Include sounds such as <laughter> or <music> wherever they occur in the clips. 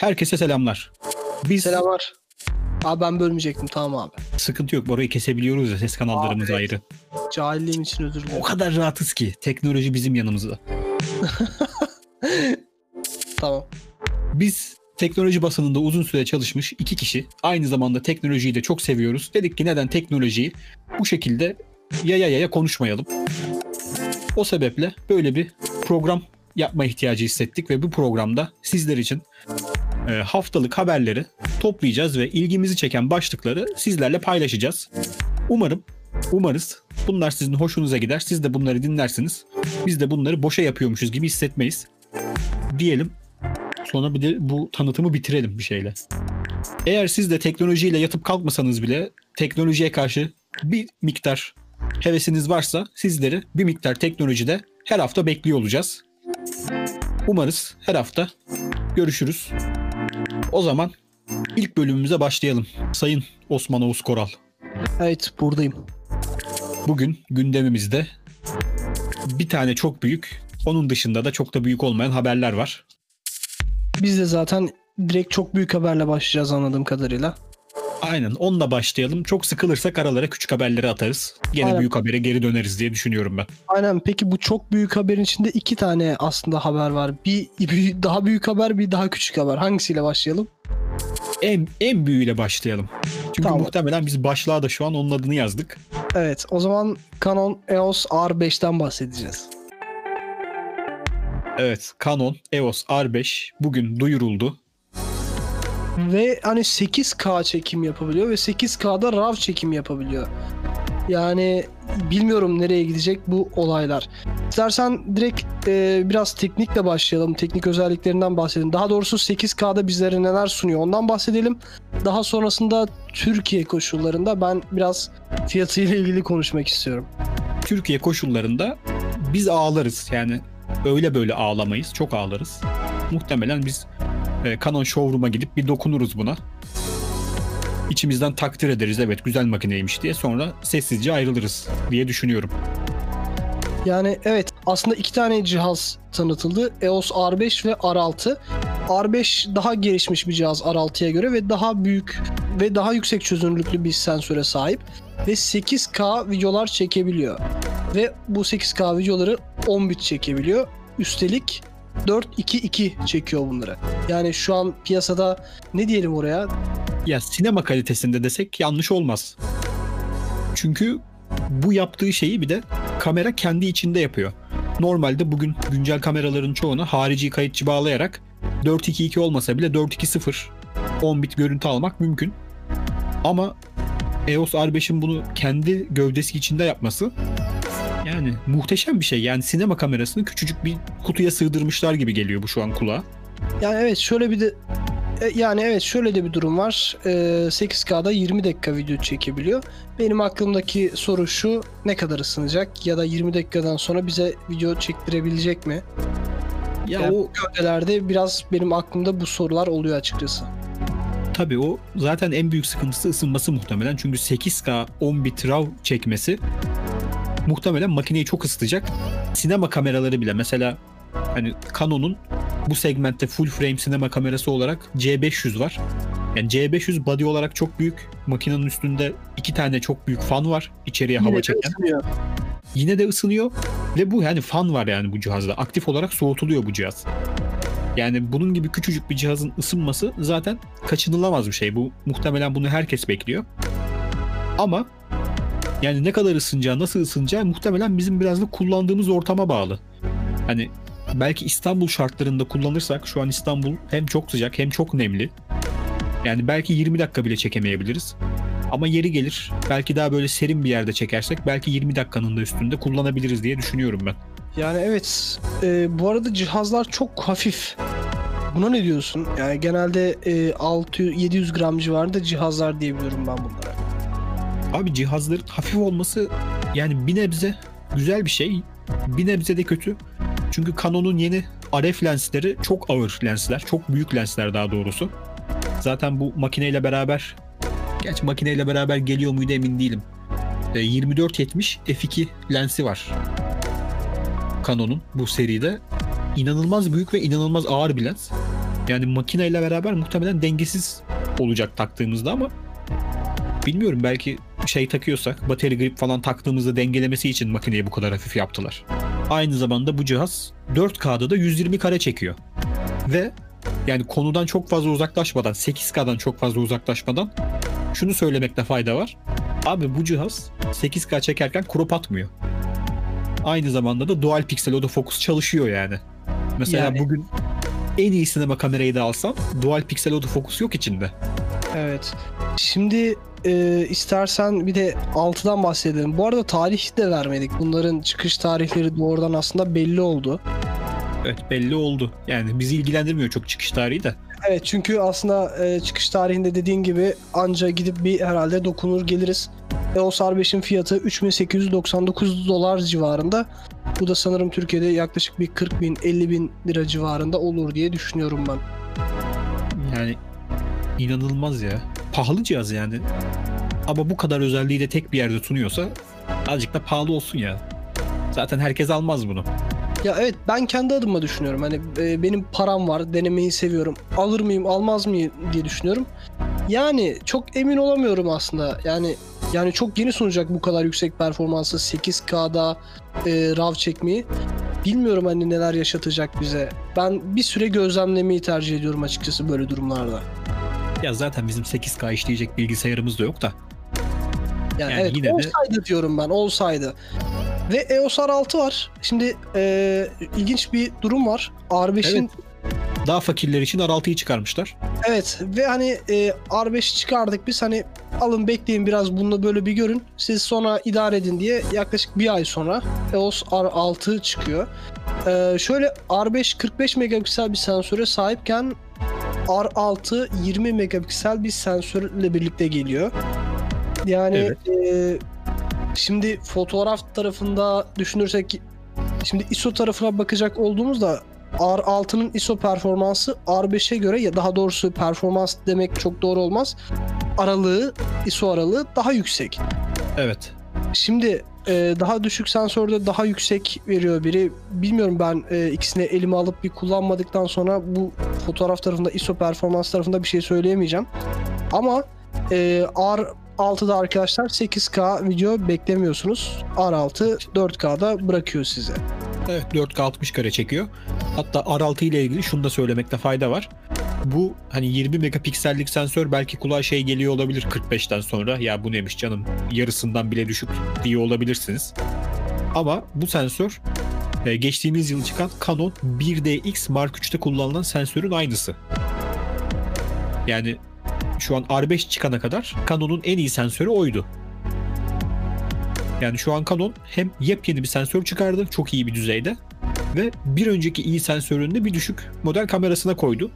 Herkese selamlar. Biz Selamlar. Abi ben bölmeyecektim tamam abi. sıkıntı yok. Orayı kesebiliyoruz ya ses kanallarımız Abi. ayrı. Cahilliğim için özür dilerim. O kadar rahatız ki teknoloji bizim yanımızda. <laughs> Tamam. Biz teknoloji basınında uzun süre çalışmış iki kişi aynı zamanda teknolojiyi de çok seviyoruz. Dedik ki neden teknolojiyi bu şekilde yaya yaya konuşmayalım. O sebeple böyle bir program yapma ihtiyacı hissettik ve bu programda sizler için haftalık haberleri toplayacağız ve ilgimizi çeken başlıkları sizlerle paylaşacağız. Umarım, umarız bunlar sizin hoşunuza gider. Siz de bunları dinlersiniz. Biz de bunları boşa yapıyormuşuz gibi hissetmeyiz. Diyelim Sonra bir de bu tanıtımı bitirelim bir şeyle. Eğer siz de teknolojiyle yatıp kalkmasanız bile teknolojiye karşı bir miktar hevesiniz varsa sizleri bir miktar teknolojide her hafta bekliyor olacağız. Umarız her hafta görüşürüz. O zaman ilk bölümümüze başlayalım. Sayın Osman Oğuz Koral. Evet buradayım. Bugün gündemimizde bir tane çok büyük, onun dışında da çok da büyük olmayan haberler var. Biz de zaten direkt çok büyük haberle başlayacağız anladığım kadarıyla. Aynen onunla başlayalım. Çok sıkılırsak aralara küçük haberleri atarız. Gene Aynen. büyük habere geri döneriz diye düşünüyorum ben. Aynen peki bu çok büyük haberin içinde iki tane aslında haber var. Bir, bir daha büyük haber bir daha küçük haber. Hangisiyle başlayalım? En, en büyüğüyle başlayalım. Çünkü Tamam. muhtemelen biz başlığa da şu an onun adını yazdık. Evet o zaman Canon EOS R5'ten bahsedeceğiz. Evet Canon EOS R5 bugün duyuruldu. Ve hani 8K çekim yapabiliyor ve 8K'da RAW çekim yapabiliyor. Yani bilmiyorum nereye gidecek bu olaylar. İstersen direkt e, biraz teknikle başlayalım. Teknik özelliklerinden bahsedelim. Daha doğrusu 8K'da bizlere neler sunuyor ondan bahsedelim. Daha sonrasında Türkiye koşullarında ben biraz fiyatıyla ilgili konuşmak istiyorum. Türkiye koşullarında biz ağlarız. Yani öyle böyle ağlamayız. Çok ağlarız. Muhtemelen biz e, Canon Showroom'a gidip bir dokunuruz buna. İçimizden takdir ederiz evet güzel makineymiş diye sonra sessizce ayrılırız diye düşünüyorum. Yani evet aslında iki tane cihaz tanıtıldı. EOS R5 ve R6. R5 daha gelişmiş bir cihaz R6'ya göre ve daha büyük ve daha yüksek çözünürlüklü bir sensöre sahip ve 8K videolar çekebiliyor. Ve bu 8K videoları 10 bit çekebiliyor. Üstelik 4-2-2 çekiyor bunları. Yani şu an piyasada ne diyelim oraya? Ya sinema kalitesinde desek yanlış olmaz. Çünkü bu yaptığı şeyi bir de kamera kendi içinde yapıyor. Normalde bugün güncel kameraların çoğuna harici kayıtçı bağlayarak 422 olmasa bile 420 10 bit görüntü almak mümkün. Ama EOS R5'in bunu kendi gövdesi içinde yapması yani muhteşem bir şey. Yani sinema kamerasını küçücük bir kutuya sığdırmışlar gibi geliyor bu şu an kulağa. Yani evet şöyle bir de e, yani evet şöyle de bir durum var. Ee, 8K'da 20 dakika video çekebiliyor. Benim aklımdaki soru şu ne kadar ısınacak ya da 20 dakikadan sonra bize video çektirebilecek mi? Ya Yani o gövdelerde biraz benim aklımda bu sorular oluyor açıkçası. Tabii o zaten en büyük sıkıntısı ısınması muhtemelen. Çünkü 8K 10 bit RAW çekmesi muhtemelen makineyi çok ısıtacak. Sinema kameraları bile mesela hani Canon'un bu segmentte full frame sinema kamerası olarak C500 var. Yani C500 body olarak çok büyük. Makinenin üstünde iki tane çok büyük fan var içeriye hava Yine de çeken. ısınıyor. Yine de ısınıyor ve bu yani fan var yani bu cihazda. Aktif olarak soğutuluyor bu cihaz. Yani bunun gibi küçücük bir cihazın ısınması zaten kaçınılamaz bir şey. Bu muhtemelen bunu herkes bekliyor. Ama yani ne kadar ısınacağı, nasıl ısınacağı muhtemelen bizim biraz da kullandığımız ortama bağlı. Hani belki İstanbul şartlarında kullanırsak şu an İstanbul hem çok sıcak hem çok nemli. Yani belki 20 dakika bile çekemeyebiliriz. Ama yeri gelir belki daha böyle serin bir yerde çekersek belki 20 dakikanın da üstünde kullanabiliriz diye düşünüyorum ben. Yani evet e, bu arada cihazlar çok hafif. Buna ne diyorsun? Yani genelde e, 600 700 gram civarında cihazlar diyebiliyorum ben bunlara. Abi cihazların hafif olması yani bir nebze güzel bir şey. Bir nebze de kötü. Çünkü Canon'un yeni RF lensleri çok ağır lensler. Çok büyük lensler daha doğrusu. Zaten bu makineyle beraber Gerçi makineyle beraber geliyor muydu emin değilim. E, 2470 f2 lensi var. Canon'un bu seride. İnanılmaz büyük ve inanılmaz ağır bir lens. Yani makineyle beraber muhtemelen dengesiz olacak taktığımızda ama bilmiyorum belki şey takıyorsak bateri grip falan taktığımızda dengelemesi için makineyi bu kadar hafif yaptılar. Aynı zamanda bu cihaz 4K'da da 120 kare çekiyor. Ve yani konudan çok fazla uzaklaşmadan 8K'dan çok fazla uzaklaşmadan şunu söylemekte fayda var. Abi bu cihaz 8K çekerken crop atmıyor. Aynı zamanda da dual piksel autofocus çalışıyor yani. Mesela Yani- bugün en iyi sinema kamerayı da alsam dual piksel autofocus yok içinde. Evet. Şimdi e, istersen bir de 6'dan bahsedelim. Bu arada tarih de vermedik. Bunların çıkış tarihleri doğrudan aslında belli oldu. Evet belli oldu. Yani bizi ilgilendirmiyor çok çıkış tarihi de. Evet çünkü aslında e, çıkış tarihinde dediğin gibi anca gidip bir herhalde dokunur geliriz. EOS R5'in fiyatı 3899 dolar civarında. Bu da sanırım Türkiye'de yaklaşık bir 40 bin 50 bin lira civarında olur diye düşünüyorum ben. Yani inanılmaz ya. Pahalı cihaz yani. Ama bu kadar özelliği de tek bir yerde sunuyorsa azıcık da pahalı olsun ya. Zaten herkes almaz bunu. Ya evet ben kendi adıma düşünüyorum. Hani e, benim param var, denemeyi seviyorum. Alır mıyım, almaz mıyım diye düşünüyorum. Yani çok emin olamıyorum aslında. Yani yani çok yeni sunacak bu kadar yüksek performansı 8K'da e, RAW çekmeyi. Bilmiyorum hani neler yaşatacak bize. Ben bir süre gözlemlemeyi tercih ediyorum açıkçası böyle durumlarda. Ya zaten bizim 8K işleyecek bilgisayarımız da yok da. Yani, Yani evet yine de- olsaydı diyorum ben olsaydı. Ve EOS R6 var. Şimdi e, ilginç bir durum var. R5'in Evet. Daha fakirler için R6'yı çıkarmışlar. Evet ve hani e, R5 çıkardık biz hani alın bekleyin biraz bununla böyle bir görün. Siz sonra idare edin diye yaklaşık bir ay sonra EOS R6 çıkıyor. E, şöyle R5 45 megapiksel bir sensöre sahipken R6 20 megapiksel bir sensörle birlikte geliyor. Yani Evet. e, şimdi fotoğraf tarafında düşünürsek şimdi ISO tarafına bakacak olduğumuzda R6'nın ISO performansı R5'e göre ya daha doğrusu performans demek çok doğru olmaz. Aralığı, ISO aralığı daha yüksek. Evet. Şimdi e, daha düşük sensörde daha yüksek veriyor biri. Bilmiyorum ben e, ikisini elime alıp bir kullanmadıktan sonra bu fotoğraf tarafında ISO performans tarafında bir şey söyleyemeyeceğim. Ama e, R6'da arkadaşlar 8K video beklemiyorsunuz. R6 4K'da bırakıyor size. Evet 4K 60 kare çekiyor. Hatta R6 ile ilgili şunu da söylemekte fayda var. Bu hani 20 megapiksellik sensör belki kulağa şey geliyor olabilir 45'ten sonra. Ya bu neymiş canım yarısından bile düşük diye olabilirsiniz. Ama bu sensör e, geçtiğimiz yıl çıkan Canon 1DX Mark 3'te kullanılan sensörün aynısı. Yani şu an R5 çıkana kadar Canon'un en iyi sensörü oydu. Yani şu an Canon hem yepyeni bir sensör çıkardı çok iyi bir düzeyde ve bir önceki iyi sensörünü de bir düşük model kamerasına koydu.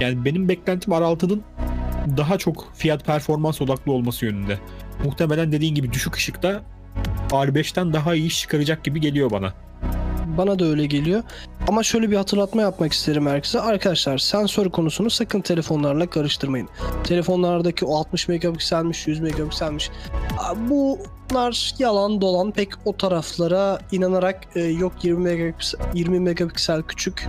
Yani benim beklentim R6'nın daha çok fiyat performans odaklı olması yönünde. Muhtemelen dediğin gibi düşük ışıkta R5'ten daha iyi iş çıkaracak gibi geliyor bana. Bana da öyle geliyor. Ama şöyle bir hatırlatma yapmak isterim herkese. Arkadaşlar sensör konusunu sakın telefonlarla karıştırmayın. Telefonlardaki o 60 megapikselmiş, 100 megapikselmiş. Bunlar yalan dolan pek o taraflara inanarak e, yok 20 megapiksel, 20 megapiksel küçük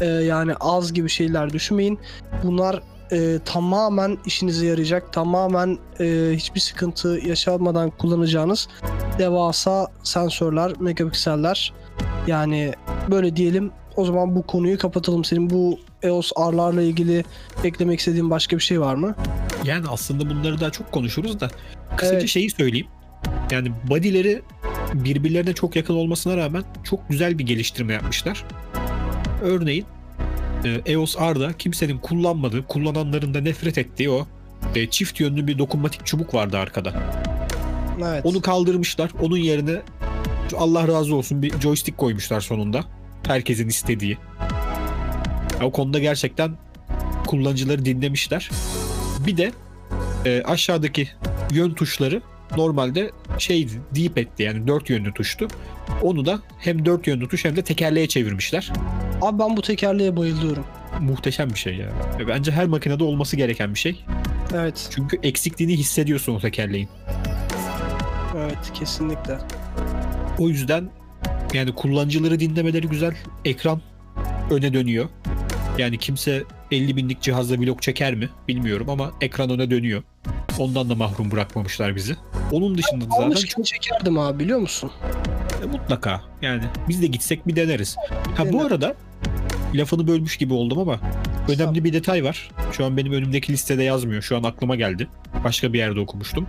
e, yani az gibi şeyler düşünmeyin. Bunlar e, tamamen işinize yarayacak, tamamen e, hiçbir sıkıntı yaşamadan kullanacağınız devasa sensörler, megapikseller. Yani böyle diyelim. O zaman bu konuyu kapatalım. Senin bu EOS R'larla ilgili eklemek istediğin başka bir şey var mı? Yani aslında bunları daha çok konuşuruz da kısaca Evet. şeyi söyleyeyim. Yani body'leri birbirlerine çok yakın olmasına rağmen çok güzel bir geliştirme yapmışlar. Örneğin e, EOS R'da kimsenin kullanmadığı, kullananların da nefret ettiği o e, çift yönlü bir dokunmatik çubuk vardı arkada. Evet. Onu kaldırmışlar. Onun yerine Allah razı olsun bir joystick koymuşlar sonunda. Herkesin istediği. Ya O konuda gerçekten kullanıcıları dinlemişler. Bir de e, aşağıdaki yön tuşları normalde şeydi, D-pad'ti yani dört yönlü tuştu. Onu da hem dört yönlü tuş hem de tekerleğe çevirmişler. Abi ben bu tekerleğe bayılıyorum. Muhteşem bir şey ya. Ve Bence her makinede olması gereken bir şey. Evet. Çünkü eksikliğini hissediyorsun o tekerleğin. Evet kesinlikle. O yüzden yani kullanıcıları dinlemeleri güzel. Ekran öne dönüyor. Yani kimse 50 binlik cihazla vlog çeker mi bilmiyorum ama ekran öne dönüyor. Ondan da mahrum bırakmamışlar bizi. Onun dışında da zaten Almışken çekerdim abi biliyor musun? E, mutlaka yani biz de gitsek bir deneriz. Ha bu arada lafını bölmüş gibi oldum ama önemli bir detay var. Şu an benim önümdeki listede yazmıyor. Şu an aklıma geldi. Başka bir yerde okumuştum.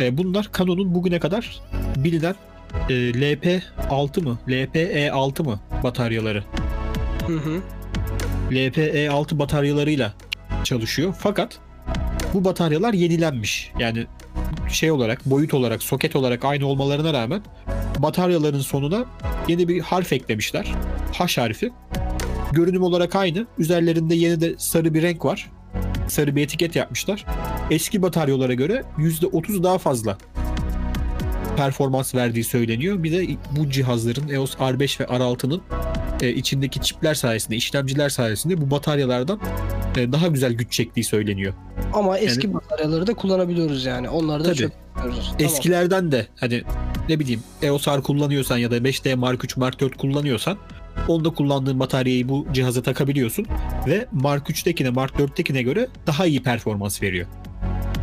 E, bunlar Canon'un bugüne kadar bilinen e, LP6 mı? LPE6 mı bataryaları? Hı hı. LPE6 bataryalarıyla çalışıyor. Fakat bu bataryalar yenilenmiş. Yani şey olarak, boyut olarak, soket olarak aynı olmalarına rağmen bataryaların sonuna yeni bir harf eklemişler. H harfi. Görünüm olarak aynı. Üzerlerinde yeni de sarı bir renk var. Sarı bir etiket yapmışlar. Eski bataryalara göre %30 daha fazla performans verdiği söyleniyor. Bir de bu cihazların EOS R5 ve R6'nın e, içindeki çipler sayesinde, işlemciler sayesinde bu bataryalardan e, daha güzel güç çektiği söyleniyor. Ama eski bataryaları da kullanabiliyoruz yani. Onları da çöp atıyoruz. Tamam. Eskilerden de hani ne bileyim EOS R kullanıyorsan ya da 5D Mark 3 Mark 4 kullanıyorsan onda kullandığın bataryayı bu cihaza takabiliyorsun ve Mark 3'tekine Mark 4'tekine göre daha iyi performans veriyor.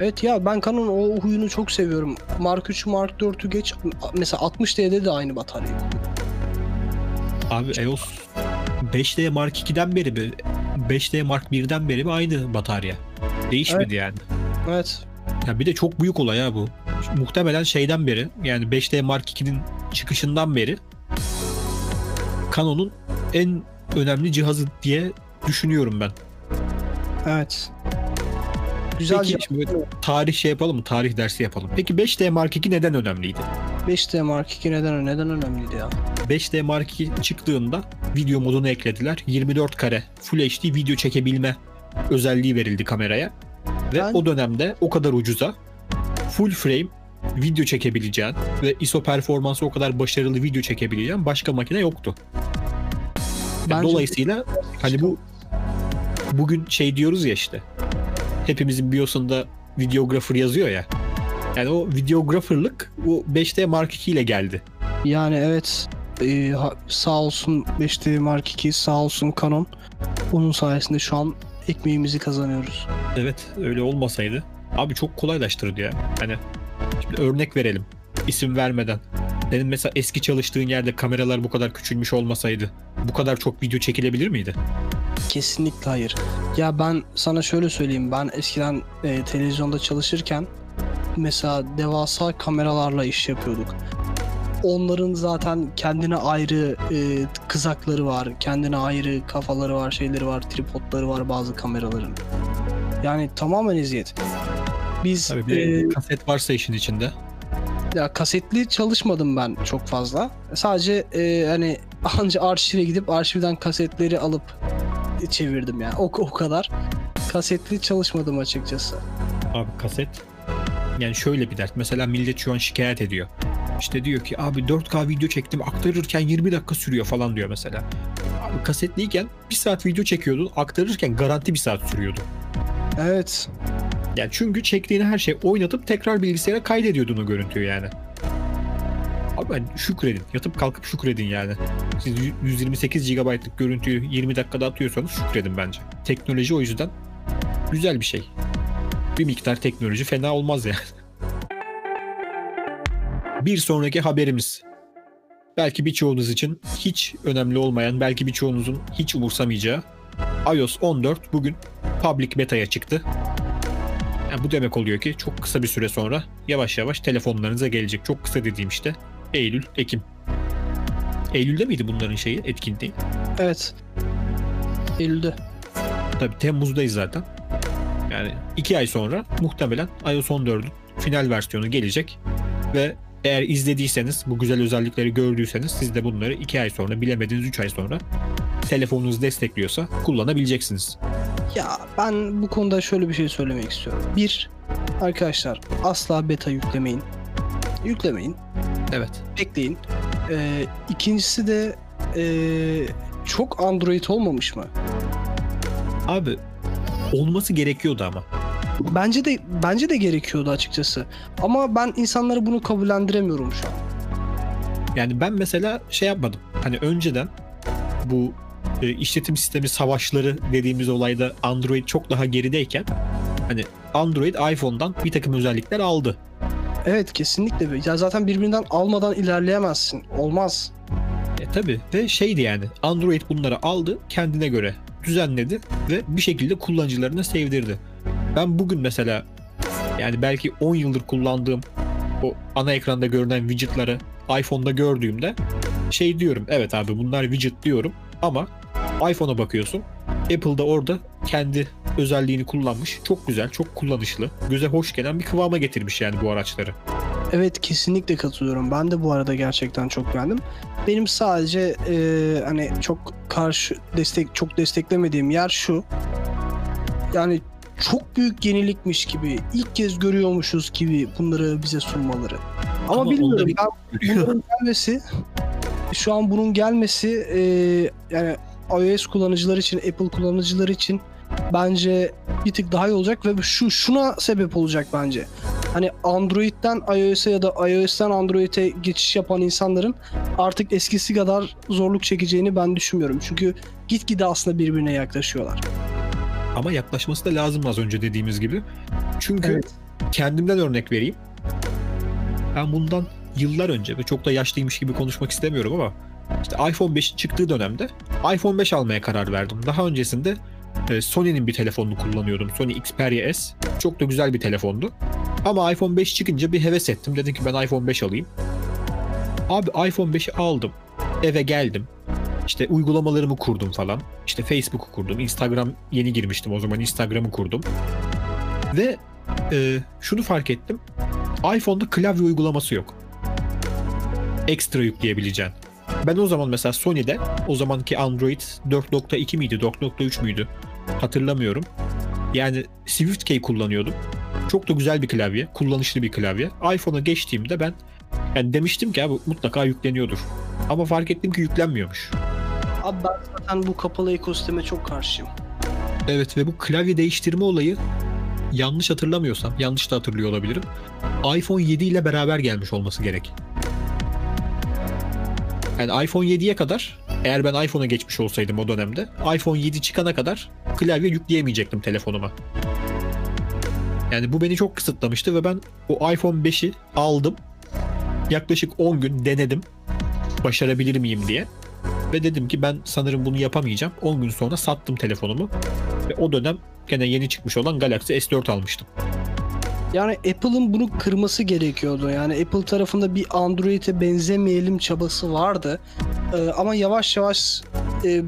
Evet ya ben Canon o huyunu çok seviyorum. Mark 3, Mark 4'ü geç. Mesela 60D'de de aynı batarya. Abi EOS 5D Mark 2'den beri mi 5D Mark 1'den beri mi aynı batarya? Değişmedi yani. Evet. Ya bir de çok büyük olay ha bu. Muhtemelen şeyden beri yani 5D Mark 2'nin çıkışından beri Canon'un en önemli cihazı diye düşünüyorum ben. Evet. Güzel Peki şimdi böyle tarih şey yapalım mı? Tarih dersi yapalım. Peki 5D Mark 2 neden önemliydi? 5D Mark 2 neden neden önemliydi ya? 5D Mark 2 çıktığında video modunu eklediler. 24 kare Full HD video çekebilme özelliği verildi kameraya. Ve Ben- o dönemde o kadar ucuza full frame video çekebileceğin ve ISO performansı o kadar başarılı video çekebileceğin başka makine yoktu. Bence- Dolayısıyla hani bu bugün şey diyoruz ya işte hepimizin biosunda videographer yazıyor ya. Yani o videographerlık bu 5D Mark 2 ile geldi. Yani evet e, sağ olsun 5D Mark 2 sağ olsun Canon. Onun sayesinde şu an ekmeğimizi kazanıyoruz. Evet öyle olmasaydı abi çok kolaylaştırırdı ya. Hani şimdi örnek verelim isim vermeden. Senin mesela eski çalıştığın yerde kameralar bu kadar küçülmüş olmasaydı bu kadar çok video çekilebilir miydi? Kesinlikle hayır. Ya ben sana şöyle söyleyeyim. Ben eskiden e, televizyonda çalışırken mesela devasa kameralarla iş yapıyorduk. Onların zaten kendine ayrı e, kızakları var, kendine ayrı kafaları var, şeyleri var, tripodları var bazı kameraların. Yani tamamen eziyet. Biz Tabii bir e, kaset varsa işin içinde. ya kasetli çalışmadım ben çok fazla. Sadece e, hani <laughs> anca arşive gidip arşivden kasetleri alıp çevirdim yani. O, o kadar. Kasetli çalışmadım açıkçası. Abi kaset yani şöyle bir dert. Mesela millet şu an şikayet ediyor. İşte diyor ki abi 4K video çektim aktarırken 20 dakika sürüyor falan diyor mesela. Abi kasetliyken 1 saat video çekiyordun aktarırken garanti 1 saat sürüyordu. Evet. Yani çünkü çektiğin her şey oynatıp tekrar bilgisayara kaydediyordun o görüntüyü yani. Abi ben şükredin. Yatıp kalkıp şükredin yani. Siz y- 128 GB'lık görüntüyü 20 dakikada atıyorsanız şükredin bence. Teknoloji o yüzden güzel bir şey. Bir miktar teknoloji fena olmaz yani. Bir sonraki haberimiz. Belki birçoğunuz için hiç önemli olmayan, belki birçoğunuzun hiç umursamayacağı iOS 14 bugün public beta'ya çıktı. Yani bu demek oluyor ki çok kısa bir süre sonra yavaş yavaş telefonlarınıza gelecek. Çok kısa dediğim işte Eylül, Ekim. Eylül'de miydi bunların şeyi, etkinliği? Evet. Eylül'de. Tabii Temmuz'dayız zaten. Yani iki ay sonra muhtemelen iOS 14'ün final versiyonu gelecek. Ve eğer izlediyseniz, bu güzel özellikleri gördüyseniz siz de bunları iki ay sonra, bilemediniz 3 ay sonra telefonunuz destekliyorsa kullanabileceksiniz. Ya ben bu konuda şöyle bir şey söylemek istiyorum. Bir, arkadaşlar asla beta yüklemeyin. Yüklemeyin. Evet. Bekleyin. Ee, ikincisi de ee, çok Android olmamış mı? Abi olması gerekiyordu ama. Bence de bence de gerekiyordu açıkçası. Ama ben insanları bunu kabullendiremiyorum şu an. Yani ben mesela şey yapmadım. Hani önceden bu e, işletim sistemi savaşları dediğimiz olayda Android çok daha gerideyken hani Android iPhone'dan bir takım özellikler aldı. Evet kesinlikle. Ya zaten birbirinden almadan ilerleyemezsin. Olmaz. E tabi ve şeydi yani Android bunları aldı kendine göre düzenledi ve bir şekilde kullanıcılarına sevdirdi. Ben bugün mesela yani belki 10 yıldır kullandığım o ana ekranda görünen widgetları iPhone'da gördüğümde şey diyorum evet abi bunlar widget diyorum ama iPhone'a bakıyorsun Apple'da orada kendi özelliğini kullanmış. Çok güzel, çok kullanışlı, göze hoş gelen bir kıvama getirmiş yani bu araçları. Evet kesinlikle katılıyorum. Ben de bu arada gerçekten çok beğendim. Benim sadece e, hani çok karşı destek çok desteklemediğim yer şu. Yani çok büyük yenilikmiş gibi, ilk kez görüyormuşuz gibi bunları bize sunmaları. Ama, Ama bilmiyorum ben bunun gelmesi şu an bunun gelmesi e, yani iOS kullanıcılar için, Apple kullanıcılar için bence bir tık daha iyi olacak ve şu şuna sebep olacak bence. Hani Android'den iOS'e ya da iOS'ten Android'e geçiş yapan insanların artık eskisi kadar zorluk çekeceğini ben düşünmüyorum. Çünkü gitgide aslında birbirine yaklaşıyorlar. Ama yaklaşması da lazım az önce dediğimiz gibi. Çünkü Evet. kendimden örnek vereyim. Ben bundan yıllar önce ve çok da yaşlıymış gibi konuşmak istemiyorum ama işte iPhone 5'in çıktığı dönemde iPhone 5 almaya karar verdim. Daha öncesinde e, Sony'nin bir telefonunu kullanıyordum. Sony Xperia S. Çok da güzel bir telefondu. Ama iPhone 5 çıkınca bir heves ettim. Dedim ki ben iPhone 5 alayım. Abi iPhone 5'i aldım. Eve geldim. İşte uygulamalarımı kurdum falan. İşte Facebook'u kurdum. Instagram yeni girmiştim o zaman Instagram'ı kurdum. Ve e, şunu fark ettim. iPhone'da klavye uygulaması yok. Ekstra yükleyebileceğin. Ben o zaman mesela Sony'de o zamanki Android 4.2 miydi 4.3 müydü hatırlamıyorum. Yani SwiftKey kullanıyordum. Çok da güzel bir klavye, kullanışlı bir klavye. iPhone'a geçtiğimde ben yani demiştim ki abi mutlaka yükleniyordur. Ama fark ettim ki yüklenmiyormuş. Abi ben zaten bu kapalı ekosisteme çok karşıyım. Evet ve bu klavye değiştirme olayı yanlış hatırlamıyorsam, yanlış da hatırlıyor olabilirim. iPhone 7 ile beraber gelmiş olması gerek. Yani iPhone 7'ye kadar eğer ben iPhone'a geçmiş olsaydım o dönemde iPhone 7 çıkana kadar klavye yükleyemeyecektim telefonuma. Yani bu beni çok kısıtlamıştı ve ben o iPhone 5'i aldım. Yaklaşık 10 gün denedim. Başarabilir miyim diye. Ve dedim ki ben sanırım bunu yapamayacağım. 10 gün sonra sattım telefonumu. Ve o dönem gene yeni çıkmış olan Galaxy S4 almıştım. Yani Apple'ın bunu kırması gerekiyordu. Yani Apple tarafında bir Android'e benzemeyelim çabası vardı. Ee, ama yavaş yavaş e,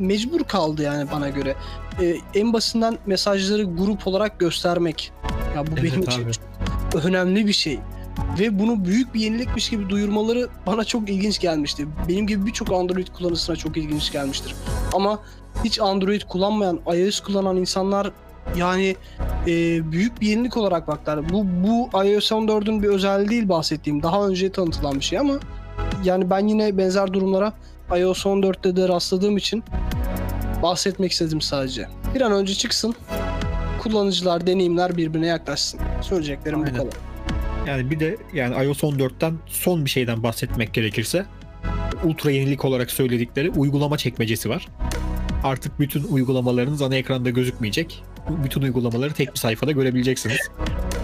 mecbur kaldı yani bana göre. Ee, en basitinden mesajları grup olarak göstermek. Ya bu Evet benim için çok önemli bir şey. Ve bunu büyük bir yenilikmiş gibi duyurmaları bana çok ilginç gelmişti. Benim gibi birçok Android kullanıcısına çok ilginç gelmiştir. Ama hiç Android kullanmayan, iOS kullanan insanlar yani e, büyük bir yenilik olarak baktılar. Bu bu iOS 14'ün bir özelliği değil bahsettiğim. Daha önce tanıtılan bir şey ama yani ben yine benzer durumlara iOS 14'te de rastladığım için bahsetmek istedim sadece. Bir an önce çıksın. Kullanıcılar, deneyimler birbirine yaklaşsın. Söyleyeceklerim bu Aynen. kadar. Yani bir de yani iOS 14'ten son bir şeyden bahsetmek gerekirse ultra yenilik olarak söyledikleri uygulama çekmecesi var. Artık bütün uygulamalarınız ana ekranda gözükmeyecek. Bütün uygulamaları tek bir sayfada görebileceksiniz.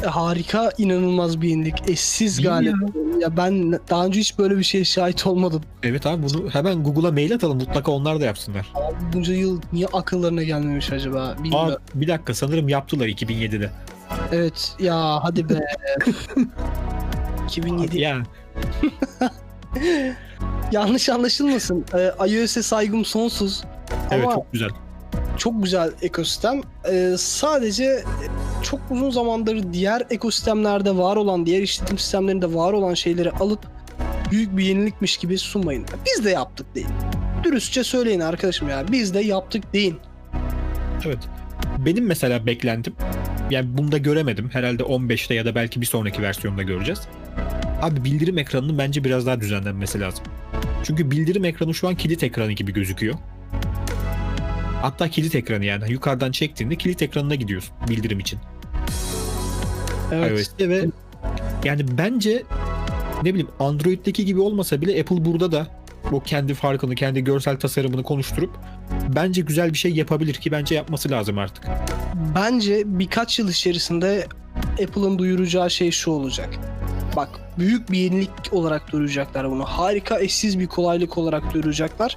E, Harika, inanılmaz bir yenilik. Eşsiz galiba. Ya ben daha önce hiç böyle bir şeye şahit olmadım. Evet abi bunu hemen Google'a mail atalım mutlaka onlar da yapsınlar. Bunca yıl niye akıllarına gelmemiş acaba? Bilmiyorum. Aa, bir dakika sanırım yaptılar 2007'de. Evet ya hadi be. <laughs> 2007 Ya <laughs> yanlış anlaşılmasın. Ee, iOS'e saygım sonsuz. evet Ama çok güzel. Çok güzel ekosistem. Ee, sadece çok uzun zamandır diğer ekosistemlerde var olan, diğer işletim sistemlerinde var olan şeyleri alıp büyük bir yenilikmiş gibi sunmayın. Biz de yaptık deyin. Dürüstçe söyleyin arkadaşım ya. Biz de yaptık deyin. Evet. Benim mesela beklentim yani bunda göremedim. Herhalde 15'te ya da belki bir sonraki versiyonda göreceğiz. Abi bildirim ekranının bence biraz daha düzenlenmesi lazım. Çünkü bildirim ekranı şu an kilit ekranı gibi gözüküyor. Hatta kilit ekranı yani yukarıdan çektiğinde kilit ekranına gidiyorsun bildirim için. Evet. iOS'te ve yani bence ne bileyim Android'deki gibi olmasa bile Apple burada da o kendi farkını, kendi görsel tasarımını konuşturup bence güzel bir şey yapabilir ki bence yapması lazım artık. Bence birkaç yıl içerisinde Apple'ın duyuracağı şey şu olacak. Bak büyük bir yenilik olarak duyuracaklar bunu. Harika eşsiz bir kolaylık olarak duyuracaklar.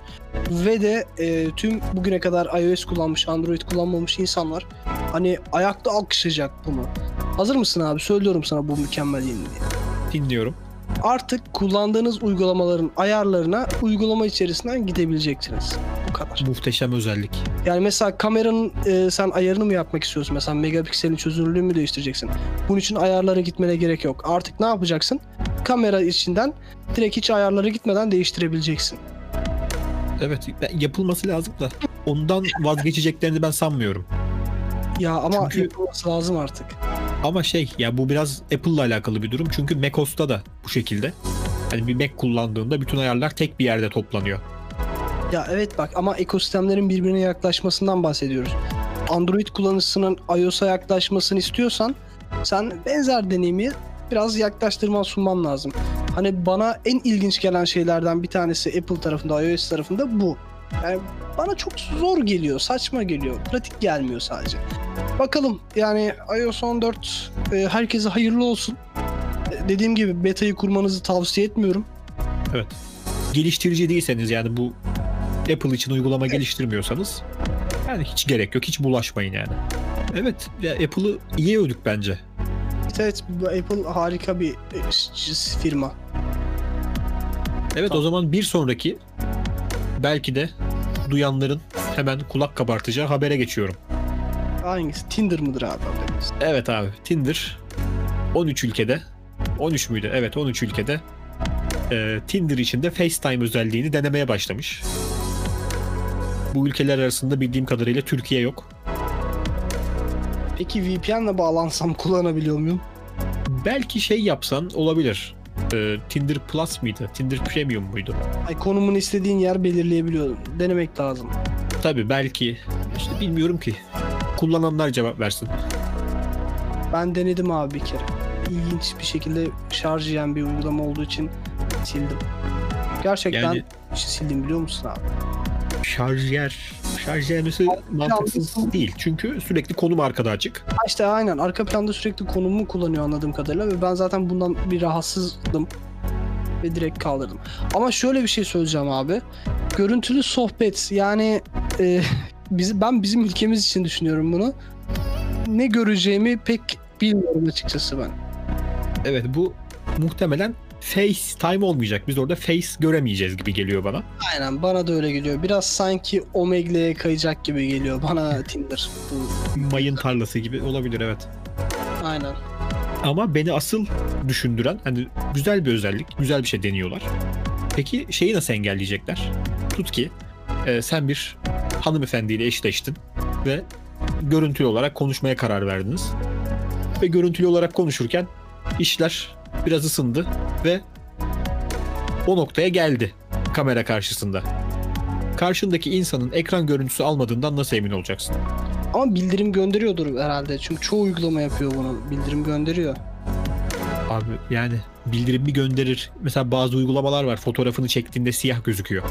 Ve de e, tüm bugüne kadar iOS kullanmış, Android kullanmamış insanlar hani ayakta alkışlayacak bunu. Hazır mısın abi? Söylüyorum sana bu mükemmel yeniliği. Dinliyorum. Artık kullandığınız uygulamaların ayarlarına uygulama içerisinden gidebileceksiniz. Bu kadar. Muhteşem özellik. Yani mesela kameranın e, sen ayarını mı yapmak istiyorsun? Mesela megapikselin çözünürlüğünü mü değiştireceksin? Bunun için ayarlara gitmene gerek yok. Artık ne yapacaksın? Kamera içinden direkt hiç ayarlara gitmeden değiştirebileceksin. Evet yapılması lazım da ondan vazgeçeceklerini ben sanmıyorum. Ya ama Çünkü- yapılması lazım artık. Ama şey ya bu biraz Apple'la alakalı bir durum. Çünkü macOS'ta da bu şekilde. Hani bir Mac kullandığında bütün ayarlar tek bir yerde toplanıyor. Ya evet bak ama ekosistemlerin birbirine yaklaşmasından bahsediyoruz. Android kullanıcısının iOS'a yaklaşmasını istiyorsan sen benzer deneyimi biraz yaklaştırman sunman lazım. Hani bana en ilginç gelen şeylerden bir tanesi Apple tarafında, iOS tarafında bu. Yani bana çok zor geliyor, saçma geliyor, pratik gelmiyor sadece. Bakalım yani iOS 14 e, herkese hayırlı olsun. E, Dediğim gibi beta'yı kurmanızı tavsiye etmiyorum. Evet. Geliştirici değilseniz yani bu Apple için uygulama geliştirmiyorsanız yani hiç gerek yok. Hiç bulaşmayın yani. Evet ya Apple'ı iyi övdük bence. Evet, Apple harika bir e, firma. Evet o zaman bir sonraki belki de duyanların hemen kulak kabartacağı habere geçiyorum. Hangisi? Tinder mıdır abi? haberiniz? Evet abi Tinder 13 ülkede 13 müydü? Evet 13 ülkede e, Tinder içinde FaceTime özelliğini denemeye başlamış. Bu ülkeler arasında bildiğim kadarıyla Türkiye yok. Peki VPN'le bağlansam kullanabiliyor muyum? Belki şey yapsan olabilir. E, Tinder Plus mıydı? Tinder Premium muydu? Ay konumunu istediğin yer belirleyebiliyorum. Denemek lazım. Tabii belki işte bilmiyorum ki. Kullananlar cevap versin. Ben denedim abi bir kere. İlginç bir şekilde şarj yiyen bir uygulama olduğu için sildim. Gerçekten Yani sildim biliyor musun abi? şarj yer, şarj yermesi mantıksız değil. Çünkü sürekli konum arkada açık. Ha İşte aynen arka planda sürekli konumu kullanıyor anladığım kadarıyla ve ben zaten bundan bir rahatsızdım ve direkt kaldırdım. Ama şöyle bir şey söyleyeceğim abi. Görüntülü sohbet yani e, <laughs> biz, ben bizim ülkemiz için düşünüyorum bunu. Ne göreceğimi pek bilmiyorum açıkçası ben. Evet bu muhtemelen FaceTime olmayacak. Biz orada face göremeyeceğiz gibi geliyor bana. Aynen bana da öyle geliyor. Biraz sanki Omegle'ye kayacak gibi geliyor bana Tinder. Bu, Mayın tarlası gibi olabilir evet. aynen. Ama beni asıl düşündüren hani güzel bir özellik, güzel bir şey deniyorlar. Peki şeyi nasıl engelleyecekler? Tut ki e, sen bir hanımefendiyle eşleştin ve görüntülü olarak konuşmaya karar verdiniz. Ve görüntülü olarak konuşurken işler biraz ısındı ve o noktaya geldi kamera karşısında. Karşındaki insanın ekran görüntüsü almadığından nasıl emin olacaksın? Ama bildirim gönderiyordur herhalde. Çünkü çoğu uygulama yapıyor bunu. Bildirim gönderiyor. Abi yani bildirim bir gönderir. Mesela bazı uygulamalar var. Fotoğrafını çektiğinde siyah gözüküyor.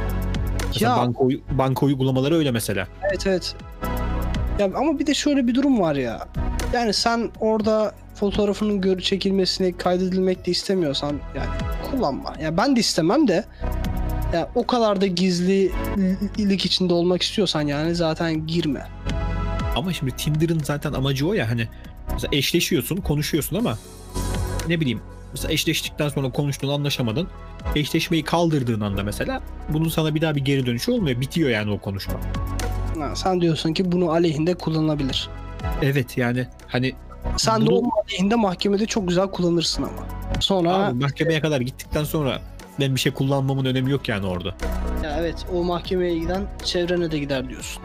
Mesela Ya. banka, banka uygulamaları öyle mesela. Evet evet. Ya ama bir de şöyle bir durum var ya. Yani sen orada fotoğrafının gör çekilmesini kaydedilmek de istemiyorsan yani kullanma. Ya ben de istemem de ya o kadar da gizlilik içinde olmak istiyorsan yani zaten girme. Ama şimdi Tinder'ın zaten amacı o ya hani mesela eşleşiyorsun, konuşuyorsun ama ne bileyim mesela eşleştikten sonra konuştuğun anlaşamadın. Eşleşmeyi kaldırdığın anda mesela bunun sana bir daha bir geri dönüşü olmuyor. Bitiyor yani o konuşma. Ha, sen diyorsun ki bunu aleyhinde kullanılabilir. Evet yani hani Sen de Bunu- onun aleyhinde mahkemede çok güzel kullanırsın ama. Sonra abi mahkemeye kadar gittikten sonra ben bir şey kullanmamın önemi yok yani orada. ya evet o mahkemeye giden çevrene de gider diyorsun.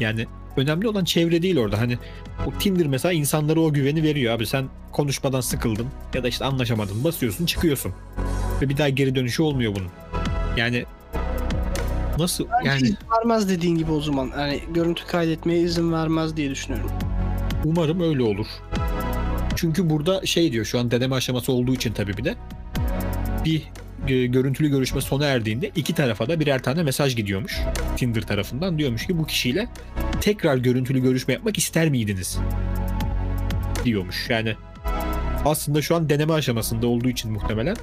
Yani önemli olan çevre değil orada. Hani o Tinder mesela insanlara o güveni veriyor abi. Sen konuşmadan sıkıldın ya da işte anlaşamadın. Basıyorsun çıkıyorsun. Ve bir daha geri dönüşü olmuyor bunun. Yani nasıl Yani... yani İzin vermez dediğin gibi o zaman. Yani görüntü kaydetmeye izin vermez diye düşünüyorum. Umarım öyle olur. Çünkü burada şey diyor şu an deneme aşaması olduğu için tabii bir de bir e, görüntülü görüşme sona erdiğinde iki tarafa da birer tane mesaj gidiyormuş. Tinder tarafından diyormuş ki bu kişiyle tekrar görüntülü görüşme yapmak ister miydiniz? Diyormuş. Yani aslında şu an deneme aşamasında olduğu için muhtemelen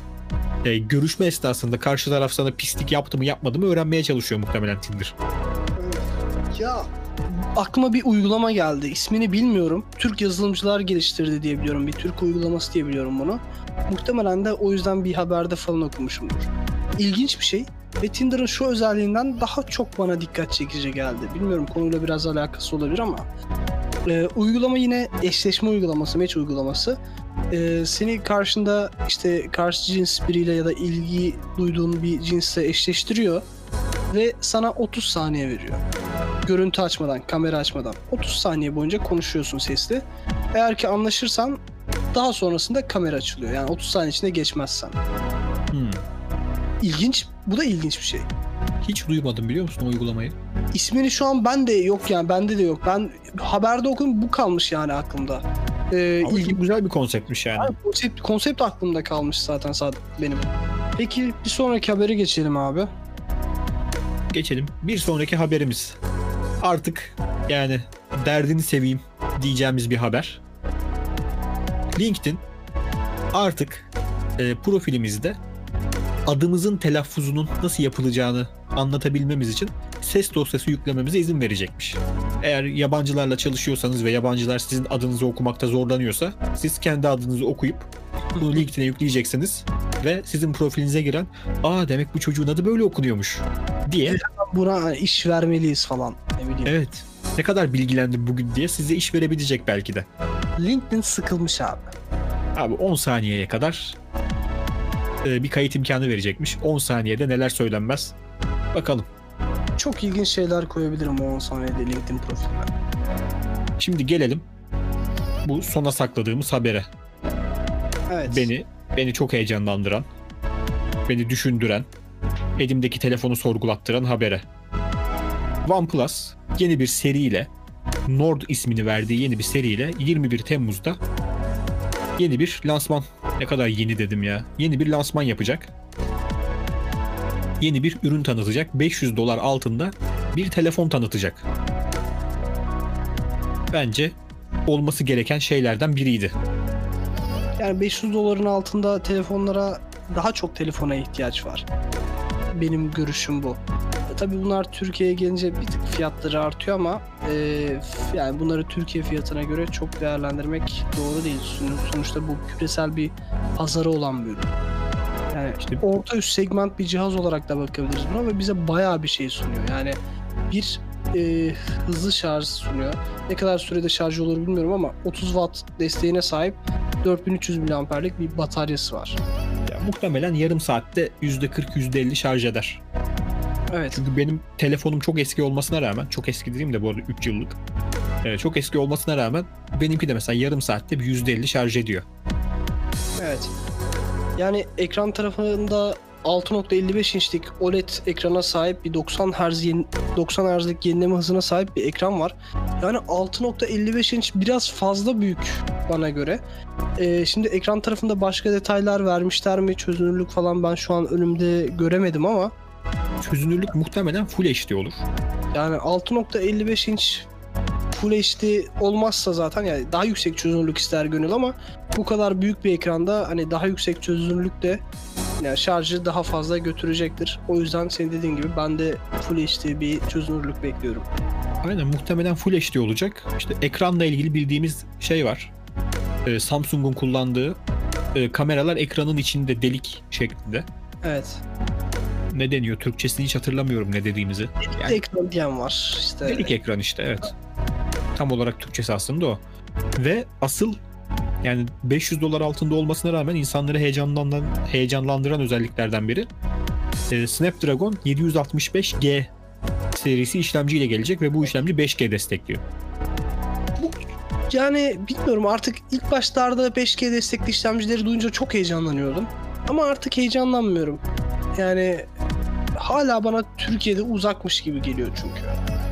e, görüşme esnasında karşı taraf sana pislik yaptı mı yapmadı mı öğrenmeye çalışıyor muhtemelen Tinder. Ya aklıma bir uygulama geldi. İsmini bilmiyorum. Türk yazılımcılar geliştirdi diye biliyorum. Bir Türk uygulaması diye biliyorum bunu. Muhtemelen de o yüzden bir haberde falan okumuşumdur. İlginç bir şey. Ve Tinder'ın şu özelliğinden daha çok bana dikkat çekici geldi. Bilmiyorum konuyla biraz alakası olabilir ama. Ee, uygulama yine eşleşme uygulaması, match uygulaması. Ee, seni karşında işte karşı cins biriyle ya da ilgi duyduğun bir cinsle eşleştiriyor ve sana 30 saniye veriyor görüntü açmadan, kamera açmadan 30 saniye boyunca konuşuyorsun sesli. Eğer ki anlaşırsan daha sonrasında kamera açılıyor. Yani 30 saniye içinde geçmezsen. Hmm. İlginç. Bu da ilginç bir şey. Hiç duymadım biliyor musun o uygulamayı? İsmini şu an ben de yok yani bende de yok. Ben haberde okudum bu kalmış yani aklımda. Ee, Ama ilgi- güzel bir konseptmiş yani. Abi konsept, konsept aklımda kalmış zaten sadece benim. Peki bir sonraki habere geçelim abi. Geçelim. Bir sonraki haberimiz. Artık yani derdini seveyim diyeceğimiz bir haber. LinkedIn artık e, profilimizde adımızın telaffuzunun nasıl yapılacağını anlatabilmemiz için ses dosyası yüklememize izin verecekmiş. Eğer yabancılarla çalışıyorsanız ve yabancılar sizin adınızı okumakta zorlanıyorsa siz kendi adınızı okuyup bunu LinkedIn'e yükleyeceksiniz ve sizin profilinize giren aa demek bu çocuğun adı böyle okunuyormuş diye Buna iş vermeliyiz falan. Ne bileyim. Evet. Ne kadar bilgilendim bugün diye size iş verebilecek belki de. LinkedIn sıkılmış abi. Abi 10 saniyeye kadar e, bir kayıt imkanı verecekmiş. 10 saniyede neler söylenmez. Bakalım. Çok ilginç şeyler koyabilirim o 10 saniyede LinkedIn profiline. Şimdi gelelim bu sona sakladığımız habere. Evet. Beni beni çok heyecanlandıran, beni düşündüren, elimdeki telefonu sorgulattıran habere. OnePlus yeni bir seriyle Nord ismini verdiği yeni bir seriyle 21 Temmuz'da yeni bir lansman. Ne kadar yeni dedim ya. Yeni bir lansman yapacak. Yeni bir ürün tanıtacak. 500 dolar altında bir telefon tanıtacak. Bence olması gereken şeylerden biriydi. Yani 500 doların altında telefonlara daha çok telefona ihtiyaç var. Benim görüşüm bu. Tabii bunlar Türkiye'ye gelince bir tık fiyatları artıyor ama e, yani bunları Türkiye fiyatına göre çok değerlendirmek doğru değil. Son- Sonuçta bu küresel bir pazarı olan bir ürün. Yani İşte- orta üst segment bir cihaz olarak da bakabiliriz buna ve bize bayağı bir şey sunuyor. Yani bir e, hızlı şarj sunuyor. Ne kadar sürede şarj olur bilmiyorum ama 30 watt desteğine sahip 4300 miliamperlik bir bataryası var. Ya, muhtemelen yarım saatte %40-%50 şarj eder. Evet. Çünkü benim telefonum çok eski olmasına rağmen, çok eski dediğim de bu arada 3 yıllık. Ee, çok eski olmasına rağmen benimki de mesela yarım saatte bir %50 şarj ediyor. Evet. Yani ekran tarafında 6.55 inçlik OLED ekrana sahip bir 90 Hz yeni, 90 Hz'lik yenileme hızına sahip bir ekran var. Yani 6.55 inç biraz fazla büyük bana göre. Ee, şimdi ekran tarafında başka detaylar vermişler mi? Çözünürlük falan ben şu an önümde göremedim ama Çözünürlük muhtemelen Full HD olur. Yani 6.55 inç Full HD olmazsa zaten yani daha yüksek çözünürlük ister gönül ama bu kadar büyük bir ekranda hani daha yüksek çözünürlük de yani şarjı daha fazla götürecektir. O yüzden senin dediğin gibi ben de Full HD bir çözünürlük bekliyorum. Aynen muhtemelen Full HD olacak. İşte ekranla ilgili bildiğimiz şey var. Ee, Samsung'un kullandığı e, kameralar ekranın içinde delik şeklinde. Evet. Ne deniyor? Türkçesini hiç hatırlamıyorum ne dediğimizi. Bir Yani- ekran diyen var işte. Delik ekran işte evet. Tam olarak Türkçesi aslında o. Ve asıl yani 500 dolar altında olmasına rağmen insanları heyecanlandıran, heyecanlandıran özelliklerden biri e, Snapdragon 765G serisi işlemciyle gelecek ve bu işlemci 5G destekliyor. Yani bilmiyorum artık ilk başlarda 5G destekli işlemcileri duyunca çok heyecanlanıyordum. Ama artık heyecanlanmıyorum. Yani hala bana Türkiye'de uzakmış gibi geliyor çünkü.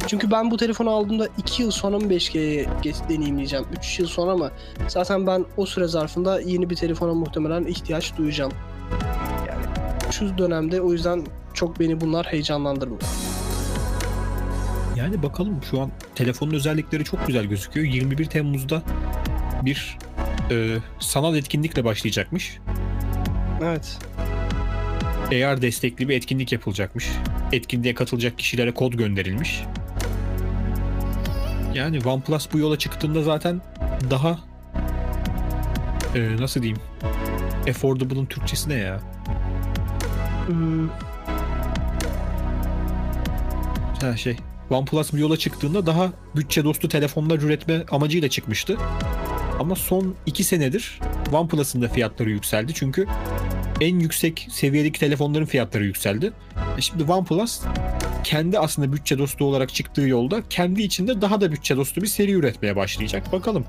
Çünkü ben bu telefonu aldığımda 2 yıl sonra mı 5G'ye geç deneyimleyeceğim? 3 yıl sonra mı? Zaten ben o süre zarfında yeni bir telefona muhtemelen ihtiyaç duyacağım. Yani şu dönemde o yüzden çok beni bunlar heyecanlandırmıyor. Yani bakalım şu an telefonun özellikleri çok güzel gözüküyor. 21 Temmuz'da bir e, sanal etkinlikle başlayacakmış. Evet. AR destekli bir etkinlik yapılacakmış. Etkinliğe katılacak kişilere kod gönderilmiş. Yani OnePlus bu yola çıktığında zaten daha e, nasıl diyeyim? Affordable'ın Türkçesi ne ya? Hmm, Ha şey. OnePlus bu yola çıktığında daha bütçe dostu telefonlar üretme amacıyla çıkmıştı. Ama son 2 senedir OnePlus'ın da fiyatları yükseldi. Çünkü en yüksek seviyedeki telefonların fiyatları yükseldi. E Şimdi OnePlus kendi aslında bütçe dostu olarak çıktığı yolda kendi içinde daha da bütçe dostu bir seri üretmeye başlayacak. Bakalım.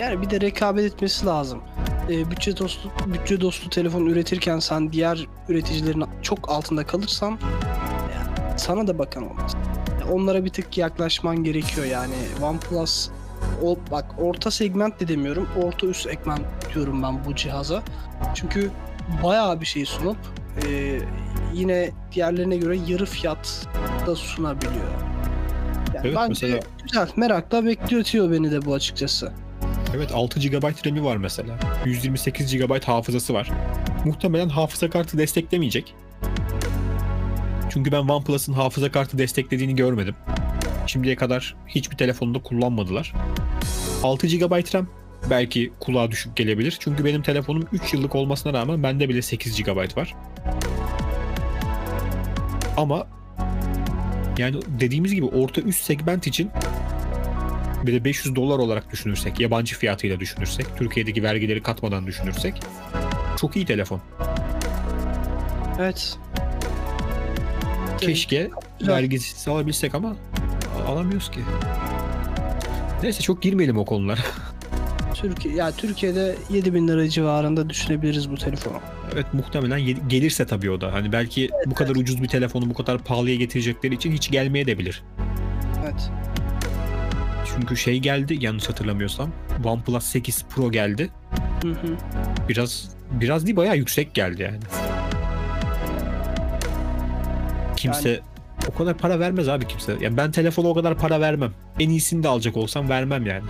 Yani bir de rekabet etmesi lazım. Ee, bütçe dostu bütçe dostu telefon üretirken sen diğer üreticilerin çok altında kalırsan sana da bakan olmaz. Onlara bir tık yaklaşman gerekiyor yani. OnePlus o bak orta segment de demiyorum. Orta üst segment diyorum ben bu cihaza. Çünkü bayağı bir şey sunup e, yine diğerlerine göre yarı fiyat da sunabiliyor. Yani Evet, bence mesela- güzel. Merakla bekletiyor beni de bu açıkçası. Evet 6 GB RAM'i var mesela. 128 GB hafızası var. Muhtemelen hafıza kartı desteklemeyecek. Çünkü ben OnePlus'ın hafıza kartı desteklediğini görmedim. Şimdiye kadar hiçbir telefonda kullanmadılar. 6 GB RAM belki kulağa düşük gelebilir. Çünkü benim telefonum 3 yıllık olmasına rağmen bende bile 8 GB var. Ama yani dediğimiz gibi orta üst segment için bir de 500 dolar olarak düşünürsek, yabancı fiyatıyla düşünürsek, Türkiye'deki vergileri katmadan düşünürsek çok iyi telefon. Evet. Keşke Güzel. vergisiz alabilsek ama alamıyoruz ki. Neyse çok girmeyelim o konulara. <laughs> Türkiye ya Türkiye'de 7000 lira civarında düşünebiliriz bu telefonu. evet muhtemelen ye- gelirse tabii o da. Hani belki bu kadar ucuz bir telefonu bu kadar pahalıya getirecekleri için hiç gelmeye de bilir. Evet. Çünkü şey geldi yanlış hatırlamıyorsam. OnePlus 8 Pro geldi. Hı hı. Biraz biraz değil bayağı yüksek geldi yani. Kimse o kadar para vermez abi kimse. Ya ben telefona o kadar para vermem. En iyisini de alacak olsam vermem yani.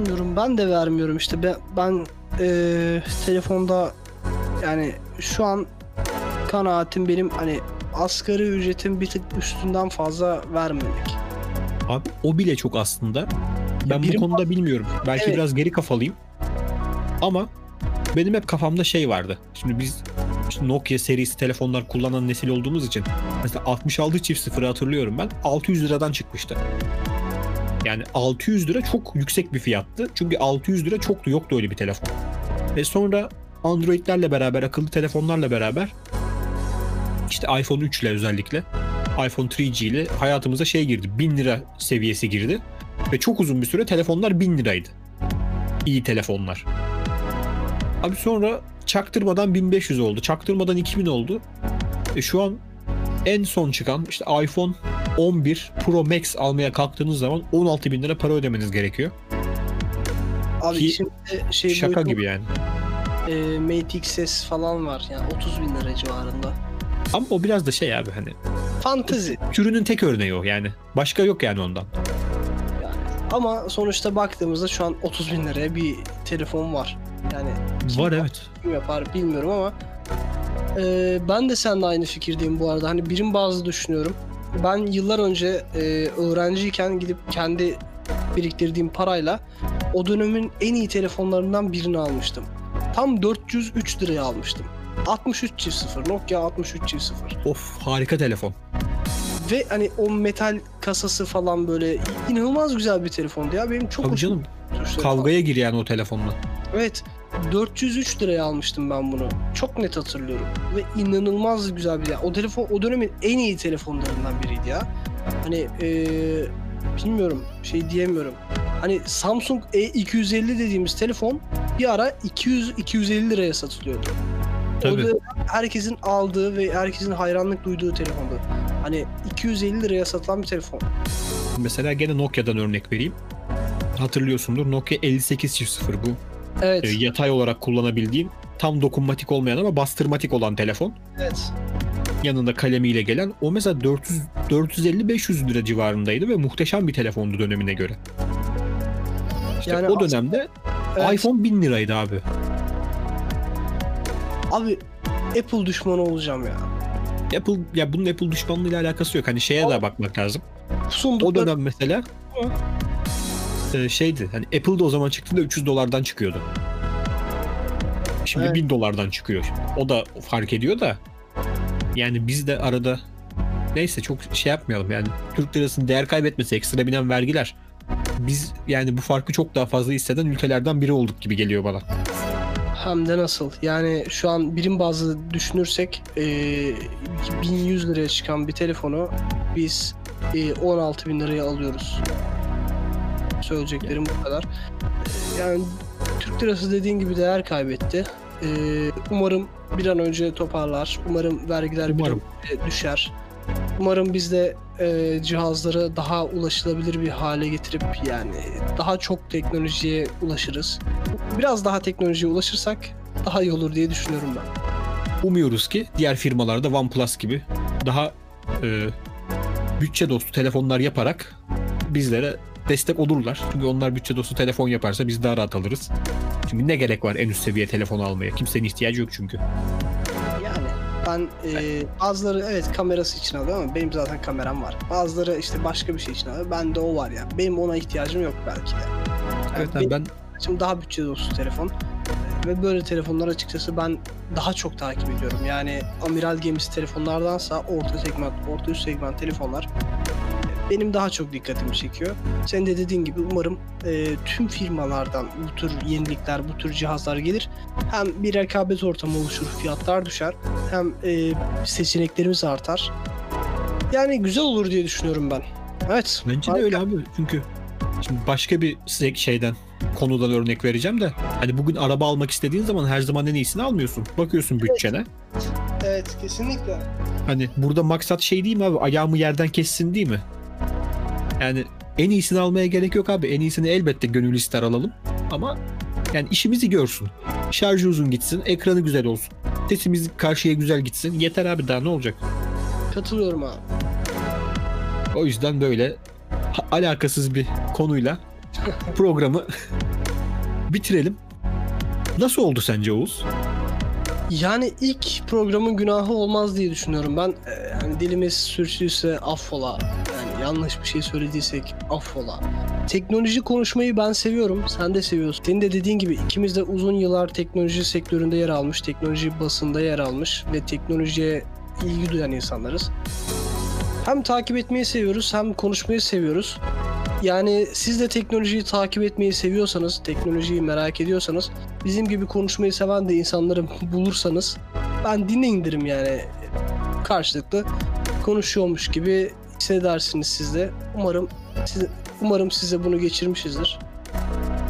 Vermiyorum ben de vermiyorum işte ben, ben eee, telefonda yani şu an kanaatim benim hani asgari ücretin bir tık üstünden fazla vermemek. Abi o bile çok aslında. Ben bu birim- konuda bilmiyorum. Belki Evet. biraz geri kafalıyım. Ama benim hep kafamda şey vardı. Şimdi biz işte Nokia serisi telefonlar kullanan nesil olduğumuz için mesela 66 çift sıfırı hatırlıyorum ben 600 liradan çıkmıştı. Yani 600 lira çok yüksek bir fiyattı. Çünkü 600 lira çoktu yoktu öyle bir telefon. Ve sonra Android'lerle beraber akıllı telefonlarla beraber işte iPhone 3 ile özellikle iPhone 3G ile hayatımıza şey girdi. 1000 lira seviyesi girdi. Ve çok uzun bir süre telefonlar 1000 liraydı. İyi telefonlar. Abi sonra çaktırmadan 1500 oldu. Çaktırmadan 2000 oldu. E şu an en son çıkan işte iPhone 11 Pro Max almaya kalktığınız zaman 16 bin lira para ödemeniz gerekiyor. Abi Ki şimdi şey Şaka boyutu, gibi yani. eee, Mate XS falan var yani 30 bin lira civarında. Ama o biraz da şey abi hani Fantezi türünün tek örneği o yani. Başka yok yani ondan. yani. Ama sonuçta baktığımızda şu an 30 bin liraya bir telefon var. Yani Var evet. kim yapar bilmiyorum ama e, ben de seninle aynı fikirdeyim bu arada. Hani birim bazlı düşünüyorum. Ben yıllar önce e, öğrenciyken gidip kendi biriktirdiğim parayla o dönemin en iyi telefonlarından birini almıştım. Tam 403 liraya almıştım. 63 çift sıfır. Nokia 63 çift sıfır. Of harika telefon. Ve hani o metal kasası falan böyle inanılmaz güzel bir telefondu ya. Benim çok Tabii hoşuma canım. Kavgaya gir yani o telefonla. Evet. 403 liraya almıştım ben bunu. Çok net hatırlıyorum. Ve inanılmaz güzel bir ya. O telefon o dönemin en iyi telefonlarından biriydi ya. Hani eee, bilmiyorum şey diyemiyorum. Hani Samsung E250 dediğimiz telefon bir ara 200 250 liraya satılıyordu. O Tabii. da herkesin aldığı ve herkesin hayranlık duyduğu telefondu. Hani 250 liraya satılan bir telefon. Mesela gene Nokia'dan örnek vereyim. Hatırlıyorsundur Nokia 5800 bu. Evet. E, yatay olarak kullanabildiğin tam dokunmatik olmayan ama bastırmatik olan telefon. Evet. Yanında kalemiyle gelen. O mesela 400 450-500 lira civarındaydı ve muhteşem bir telefondu dönemine göre. İşte Yani o dönemde Evet. iPhone 1000 liraydı abi. Abi Apple düşmanı olacağım ya. Apple ya bunun Apple düşmanlığıyla alakası yok. Hani şeye de bakmak lazım. O Sundukları dönem mesela e, şeydi. Hani Apple da o zaman çıktığında 300 dolardan çıkıyordu. Şimdi Evet. 1000 dolardan çıkıyor. O da fark ediyor da yani biz de arada neyse çok şey yapmayalım yani Türk lirasının değer kaybetmesi ekstra binen vergiler biz yani bu farkı çok daha fazla hisseden ülkelerden biri olduk gibi geliyor bana. hem de nasıl. Yani şu an birim bazlı düşünürsek e, 1100 liraya çıkan bir telefonu biz e, 16 bin liraya alıyoruz. Söyleyeceklerim bu kadar. E, Yani Türk lirası dediğin gibi değer kaybetti. E, umarım bir an önce toparlar. Umarım vergiler bir an Umarım. önce düşer. Umarım biz de e, cihazları daha ulaşılabilir bir hale getirip yani daha çok teknolojiye ulaşırız. Biraz daha teknolojiye ulaşırsak daha iyi olur diye düşünüyorum ben. Umuyoruz ki diğer firmalarda OnePlus gibi daha e, bütçe dostu telefonlar yaparak bizlere destek olurlar. Çünkü onlar bütçe dostu telefon yaparsa biz daha rahat alırız. Çünkü ne gerek var en üst seviye telefon almaya? Kimsenin ihtiyacı yok çünkü. Yani ben e, bazıları evet kamerası için alıyor ama benim zaten kameram var. Bazıları işte başka bir şey için alıyor. Bende o var ya. Benim ona ihtiyacım yok belki de. Evet, benim ben için daha bütçe dostu telefon. Ve böyle telefonlar açıkçası ben daha çok takip ediyorum. Yani amiral gemisi telefonlardansa orta segment, orta üst segment telefonlar benim daha çok dikkatimi çekiyor. Sen de dediğin gibi umarım e, tüm firmalardan bu tür yenilikler, bu tür cihazlar gelir. Hem bir rekabet ortamı oluşur, fiyatlar düşer. Hem e, seçeneklerimiz artar. Yani güzel olur diye düşünüyorum ben. Evet. bence de harika. öyle abi. Çünkü şimdi başka bir size şeyden konudan örnek vereceğim de hani bugün araba almak istediğin zaman her zaman en iyisini almıyorsun. Bakıyorsun bütçene. Evet, kesinlikle. Hani burada maksat şey değil mi abi? Ayağımı yerden kessin değil mi? Yani en iyisini almaya gerek yok abi. En iyisini elbette gönül ister alalım. Ama yani işimizi görsün. Şarjı uzun gitsin, ekranı güzel olsun. Sesimiz karşıya güzel gitsin. Yeter abi daha ne olacak? Katılıyorum abi. O yüzden böyle alakasız bir konuyla <laughs> programı bitirelim. Nasıl oldu sence Oğuz? Yani ilk programın günahı olmaz diye düşünüyorum ben. Ee, yani dilimiz sürçtüyse affola. Yanlış bir şey söylediysek affola. Teknoloji konuşmayı ben seviyorum. Sen de seviyorsun. Senin de dediğin gibi ikimiz de uzun yıllar teknoloji sektöründe yer almış, teknoloji basında yer almış ve teknolojiye ilgi duyan insanlarız. Hem takip etmeyi seviyoruz hem konuşmayı seviyoruz. Yani siz de teknolojiyi takip etmeyi seviyorsanız, teknolojiyi merak ediyorsanız bizim gibi konuşmayı seven de insanları <laughs> bulursanız ben dinleyin derim yani karşılıklı konuşuyormuş gibi hissedersiniz siz de. Umarım siz, umarım size bunu geçirmişizdir.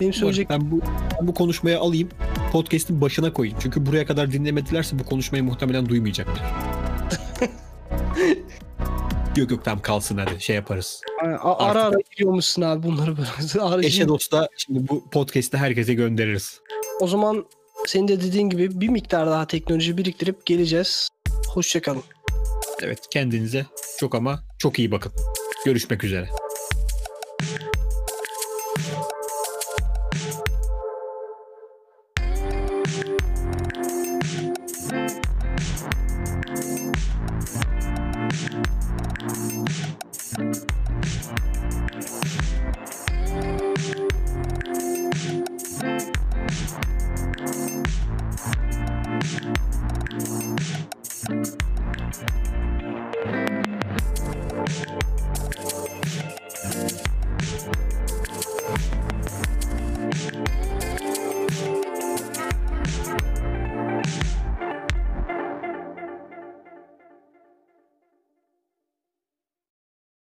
Benim söyleyecek Ben bu, ben bu konuşmayı alayım. Podcast'in başına koyayım. Çünkü buraya kadar dinlemedilerse bu konuşmayı muhtemelen duymayacaklar. <laughs> yok yok tamam kalsın hadi şey yaparız. A- ara ara giriyormuşsun abi bunları böyle. <laughs> Ara- Eşe dosta şimdi bu podcast'i herkese göndeririz. o zaman senin de dediğin gibi bir miktar daha teknoloji biriktirip geleceğiz. Hoşçakalın. Evet kendinize çok ama çok iyi bakın. Görüşmek üzere.